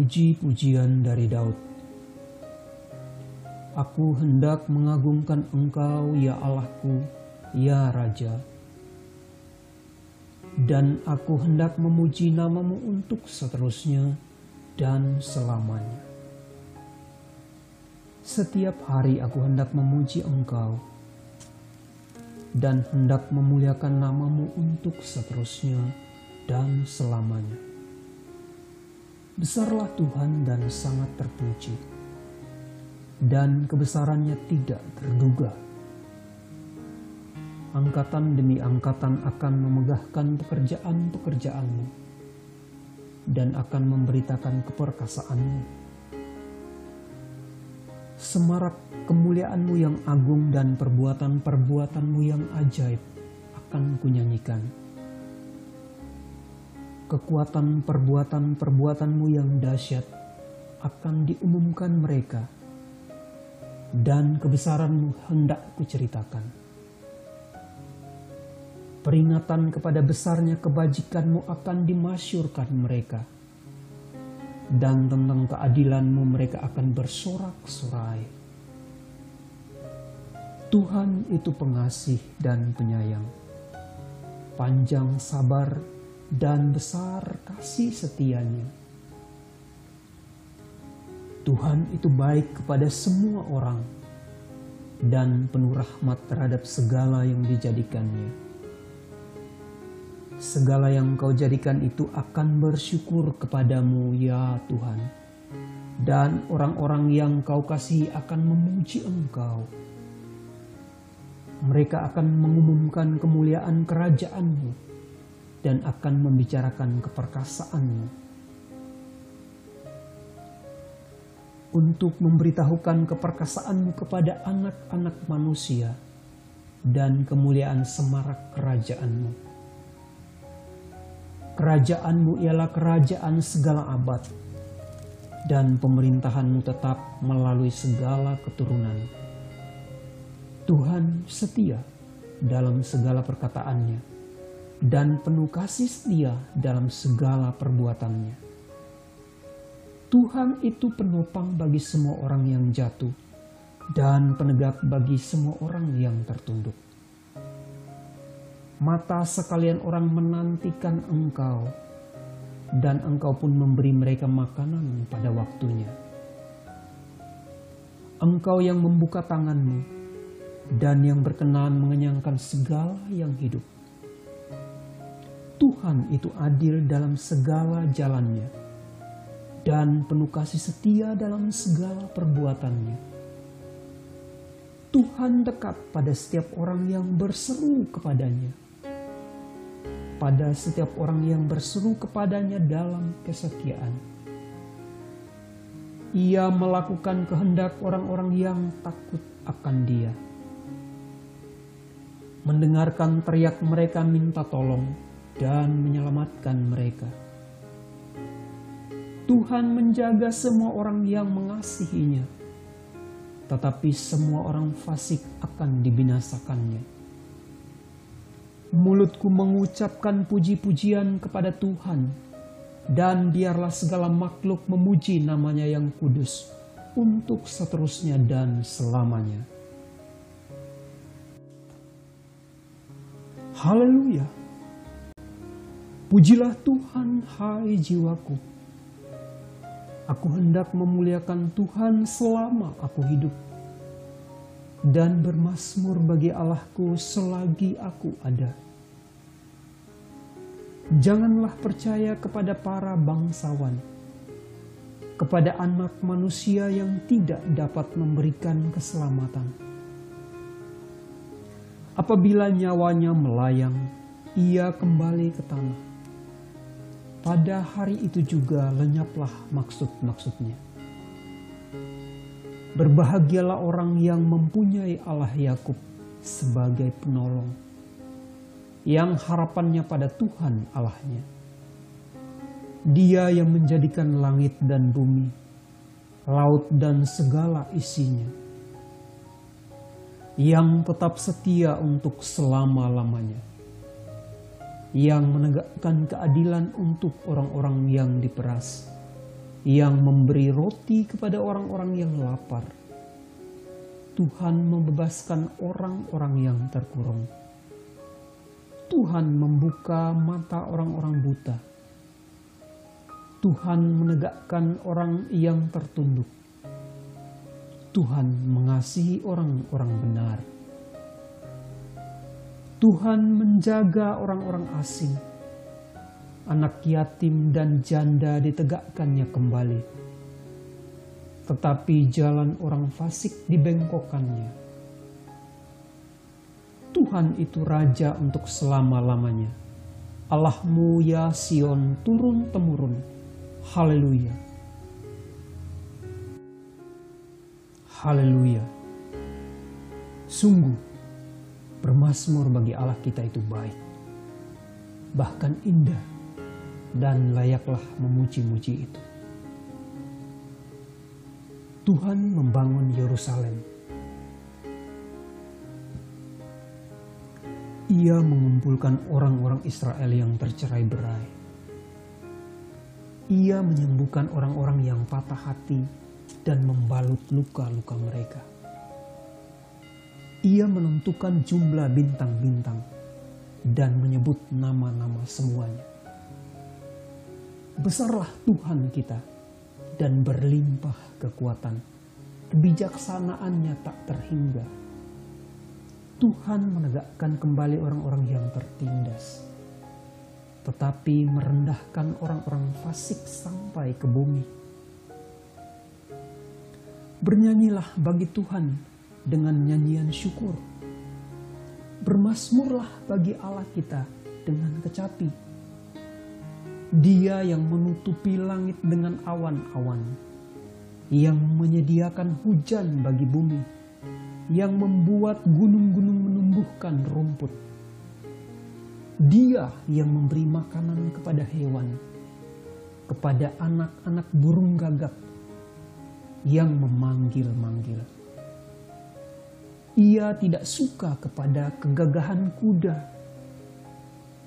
Puji-pujian dari Daud. Aku hendak mengagungkan Engkau, ya Allahku, ya Raja. Dan aku hendak memuji namamu untuk seterusnya dan selamanya. Setiap hari aku hendak memuji Engkau dan hendak memuliakan namamu untuk seterusnya dan selamanya. Besarlah Tuhan dan sangat terpuji, dan kebesarannya tidak terduga. Angkatan demi angkatan akan memegahkan pekerjaan-pekerjaanmu dan akan memberitakan keperkasaanmu. Semarak kemuliaanmu yang agung dan perbuatan-perbuatanmu yang ajaib akan kunyanyikan kekuatan perbuatan-perbuatanmu yang dahsyat akan diumumkan mereka, dan kebesaranmu hendak kuceritakan. Peringatan kepada besarnya kebajikanmu akan dimasyurkan mereka, dan tentang keadilanmu mereka akan bersorak-sorai. Tuhan itu pengasih dan penyayang, panjang sabar dan besar kasih setianya. Tuhan itu baik kepada semua orang dan penuh rahmat terhadap segala yang dijadikannya. Segala yang kau jadikan itu akan bersyukur kepadamu ya Tuhan. Dan orang-orang yang kau kasihi akan memuji engkau. Mereka akan mengumumkan kemuliaan kerajaanmu dan akan membicarakan keperkasaanmu. Untuk memberitahukan keperkasaanmu kepada anak-anak manusia dan kemuliaan semarak kerajaanmu. Kerajaanmu ialah kerajaan segala abad dan pemerintahanmu tetap melalui segala keturunan. Tuhan setia dalam segala perkataannya dan penuh kasih setia dalam segala perbuatannya. Tuhan itu penopang bagi semua orang yang jatuh dan penegak bagi semua orang yang tertunduk. Mata sekalian orang menantikan engkau dan engkau pun memberi mereka makanan pada waktunya. Engkau yang membuka tanganmu dan yang berkenan mengenyangkan segala yang hidup Tuhan itu adil dalam segala jalannya dan penuh kasih setia dalam segala perbuatannya. Tuhan dekat pada setiap orang yang berseru kepadanya. Pada setiap orang yang berseru kepadanya dalam kesetiaan. Ia melakukan kehendak orang-orang yang takut akan dia. Mendengarkan teriak mereka minta tolong dan menyelamatkan mereka. Tuhan menjaga semua orang yang mengasihinya, tetapi semua orang fasik akan dibinasakannya. Mulutku mengucapkan puji-pujian kepada Tuhan, dan biarlah segala makhluk memuji namanya yang kudus untuk seterusnya dan selamanya. Haleluya! Pujilah Tuhan, hai jiwaku. Aku hendak memuliakan Tuhan selama aku hidup, dan bermasmur bagi Allahku selagi aku ada. Janganlah percaya kepada para bangsawan, kepada anak manusia yang tidak dapat memberikan keselamatan. Apabila nyawanya melayang, ia kembali ke tanah pada hari itu juga lenyaplah maksud-maksudnya. Berbahagialah orang yang mempunyai Allah Yakub sebagai penolong, yang harapannya pada Tuhan Allahnya. Dia yang menjadikan langit dan bumi, laut dan segala isinya, yang tetap setia untuk selama-lamanya yang menegakkan keadilan untuk orang-orang yang diperas yang memberi roti kepada orang-orang yang lapar. Tuhan membebaskan orang-orang yang terkurung. Tuhan membuka mata orang-orang buta. Tuhan menegakkan orang yang tertunduk. Tuhan mengasihi orang-orang benar. Tuhan menjaga orang-orang asing. Anak yatim dan janda ditegakkannya kembali. Tetapi jalan orang fasik dibengkokkannya. Tuhan itu raja untuk selama-lamanya. Allahmu ya Sion turun-temurun. Haleluya. Haleluya. Sungguh Bermasmur bagi Allah kita itu baik, bahkan indah, dan layaklah memuji-muji itu. Tuhan membangun Yerusalem. Ia mengumpulkan orang-orang Israel yang tercerai berai. Ia menyembuhkan orang-orang yang patah hati dan membalut luka-luka mereka ia menentukan jumlah bintang-bintang dan menyebut nama-nama semuanya. Besarlah Tuhan kita dan berlimpah kekuatan. Kebijaksanaannya tak terhingga. Tuhan menegakkan kembali orang-orang yang tertindas, tetapi merendahkan orang-orang fasik sampai ke bumi. Bernyanyilah bagi Tuhan dengan nyanyian syukur. Bermasmurlah bagi Allah kita dengan kecapi. Dia yang menutupi langit dengan awan-awan, yang menyediakan hujan bagi bumi, yang membuat gunung-gunung menumbuhkan rumput. Dia yang memberi makanan kepada hewan, kepada anak-anak burung gagak, yang memanggil-manggil. Ia tidak suka kepada kegagahan kuda.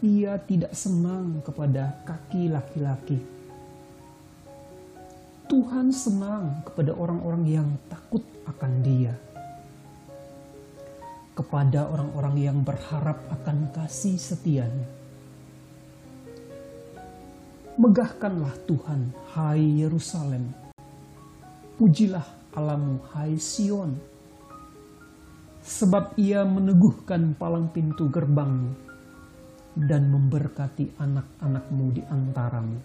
Ia tidak senang kepada kaki laki-laki. Tuhan senang kepada orang-orang yang takut akan Dia, kepada orang-orang yang berharap akan kasih setianya. Megahkanlah Tuhan, hai Yerusalem. Pujilah alamu, hai Sion sebab ia meneguhkan palang pintu gerbangmu dan memberkati anak-anakmu di antaramu.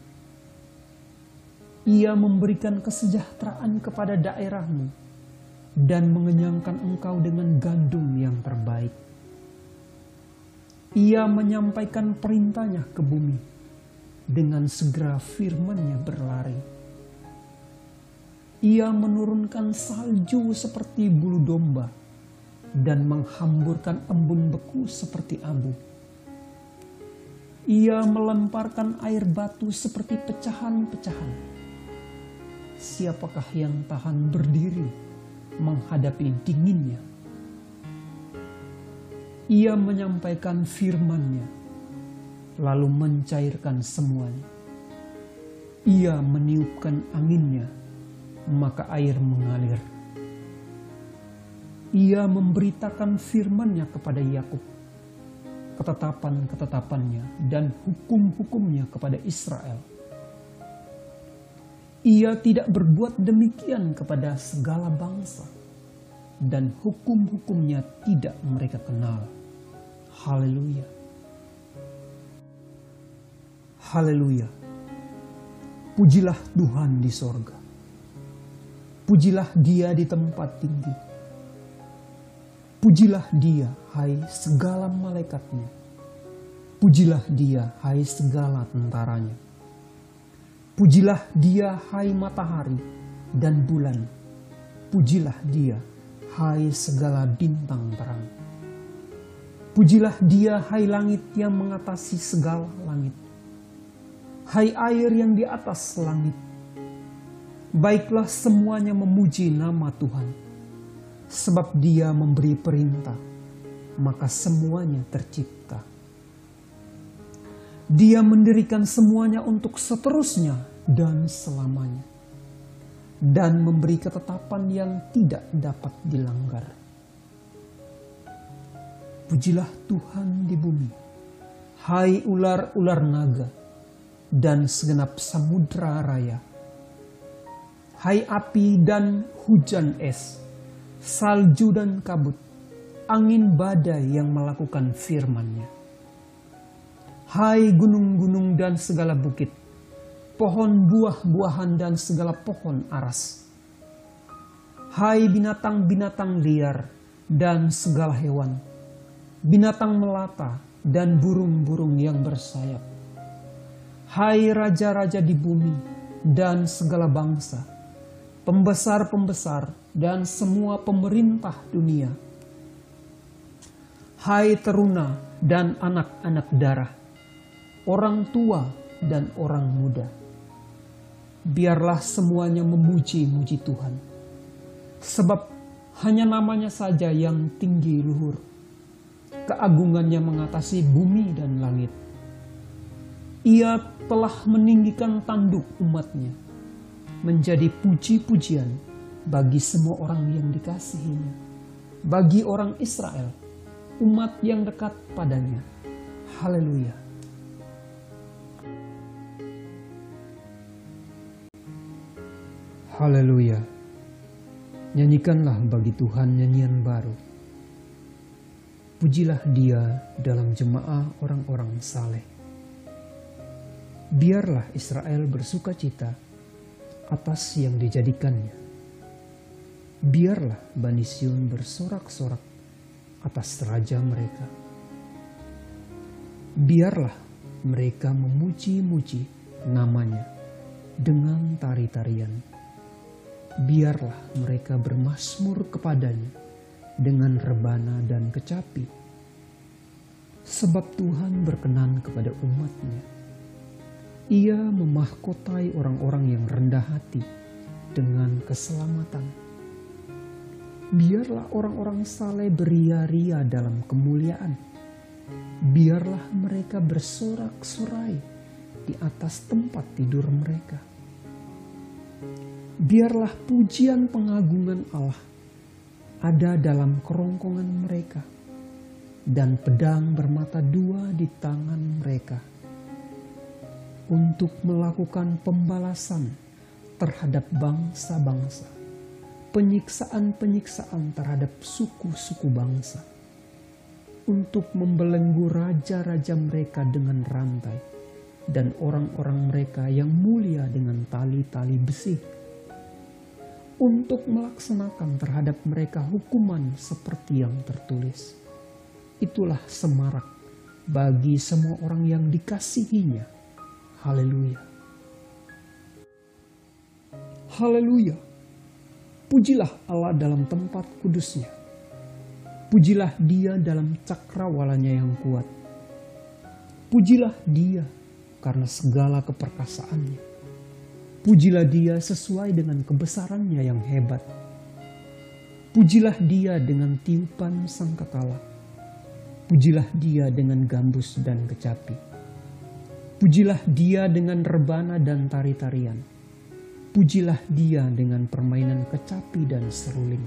Ia memberikan kesejahteraan kepada daerahmu dan mengenyangkan engkau dengan gandum yang terbaik. Ia menyampaikan perintahnya ke bumi, dengan segera firmannya berlari. Ia menurunkan salju seperti bulu domba, dan menghamburkan embun beku seperti abu. Ia melemparkan air batu seperti pecahan-pecahan. Siapakah yang tahan berdiri menghadapi dinginnya? Ia menyampaikan firman-Nya, lalu mencairkan semuanya. Ia meniupkan anginnya, maka air mengalir ia memberitakan firman-Nya kepada Yakub, ketetapan-ketetapannya dan hukum-hukumnya kepada Israel. Ia tidak berbuat demikian kepada segala bangsa, dan hukum-hukumnya tidak mereka kenal. Haleluya. Haleluya. Pujilah Tuhan di sorga. Pujilah dia di tempat tinggi Pujilah dia, hai segala malaikatnya. Pujilah dia, hai segala tentaranya. Pujilah dia, hai matahari dan bulan. Pujilah dia, hai segala bintang terang. Pujilah dia, hai langit yang mengatasi segala langit. Hai air yang di atas langit. Baiklah semuanya memuji nama Tuhan sebab dia memberi perintah, maka semuanya tercipta. Dia mendirikan semuanya untuk seterusnya dan selamanya. dan memberi ketetapan yang tidak dapat dilanggar. Pujilah Tuhan di bumi, hai ular-ular naga, dan segenap samudra raya. Hai api dan hujan es, salju dan kabut, angin badai yang melakukan firman-Nya. Hai gunung-gunung dan segala bukit, pohon buah-buahan dan segala pohon aras. Hai binatang-binatang liar dan segala hewan, binatang melata dan burung-burung yang bersayap. Hai raja-raja di bumi dan segala bangsa, pembesar-pembesar dan semua pemerintah dunia. Hai teruna dan anak-anak darah, orang tua dan orang muda. Biarlah semuanya memuji-muji Tuhan. Sebab hanya namanya saja yang tinggi luhur. Keagungannya mengatasi bumi dan langit. Ia telah meninggikan tanduk umatnya. Menjadi puji-pujian bagi semua orang yang dikasihinya. Bagi orang Israel, umat yang dekat padanya. Haleluya. Haleluya. Nyanyikanlah bagi Tuhan nyanyian baru. Pujilah dia dalam jemaah orang-orang saleh. Biarlah Israel bersuka cita atas yang dijadikannya. Biarlah Bani Sion bersorak-sorak atas raja mereka. Biarlah mereka memuji-muji namanya dengan tari-tarian biarlah mereka bermasmur kepadanya dengan rebana dan kecapi. Sebab Tuhan berkenan kepada umatnya. Ia memahkotai orang-orang yang rendah hati dengan keselamatan. Biarlah orang-orang saleh beria-ria dalam kemuliaan. Biarlah mereka bersorak-sorai di atas tempat tidur mereka biarlah pujian pengagungan Allah ada dalam kerongkongan mereka dan pedang bermata dua di tangan mereka untuk melakukan pembalasan terhadap bangsa-bangsa, penyiksaan-penyiksaan terhadap suku-suku bangsa, untuk membelenggu raja-raja mereka dengan rantai dan orang-orang mereka yang mulia dengan tali-tali besi untuk melaksanakan terhadap mereka hukuman seperti yang tertulis. Itulah semarak bagi semua orang yang dikasihinya. Haleluya. Haleluya. Pujilah Allah dalam tempat kudusnya. Pujilah dia dalam cakrawalanya yang kuat. Pujilah dia karena segala keperkasaannya Pujilah dia sesuai dengan kebesarannya yang hebat. Pujilah dia dengan tiupan sangkakala. Pujilah dia dengan gambus dan kecapi. Pujilah dia dengan rebana dan tari-tarian. Pujilah dia dengan permainan kecapi dan seruling.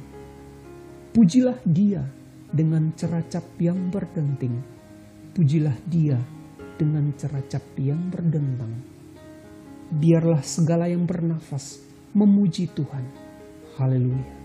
Pujilah dia dengan ceracap yang berdenting. Pujilah dia dengan ceracap yang berdentang biarlah segala yang bernafas memuji Tuhan. Haleluya.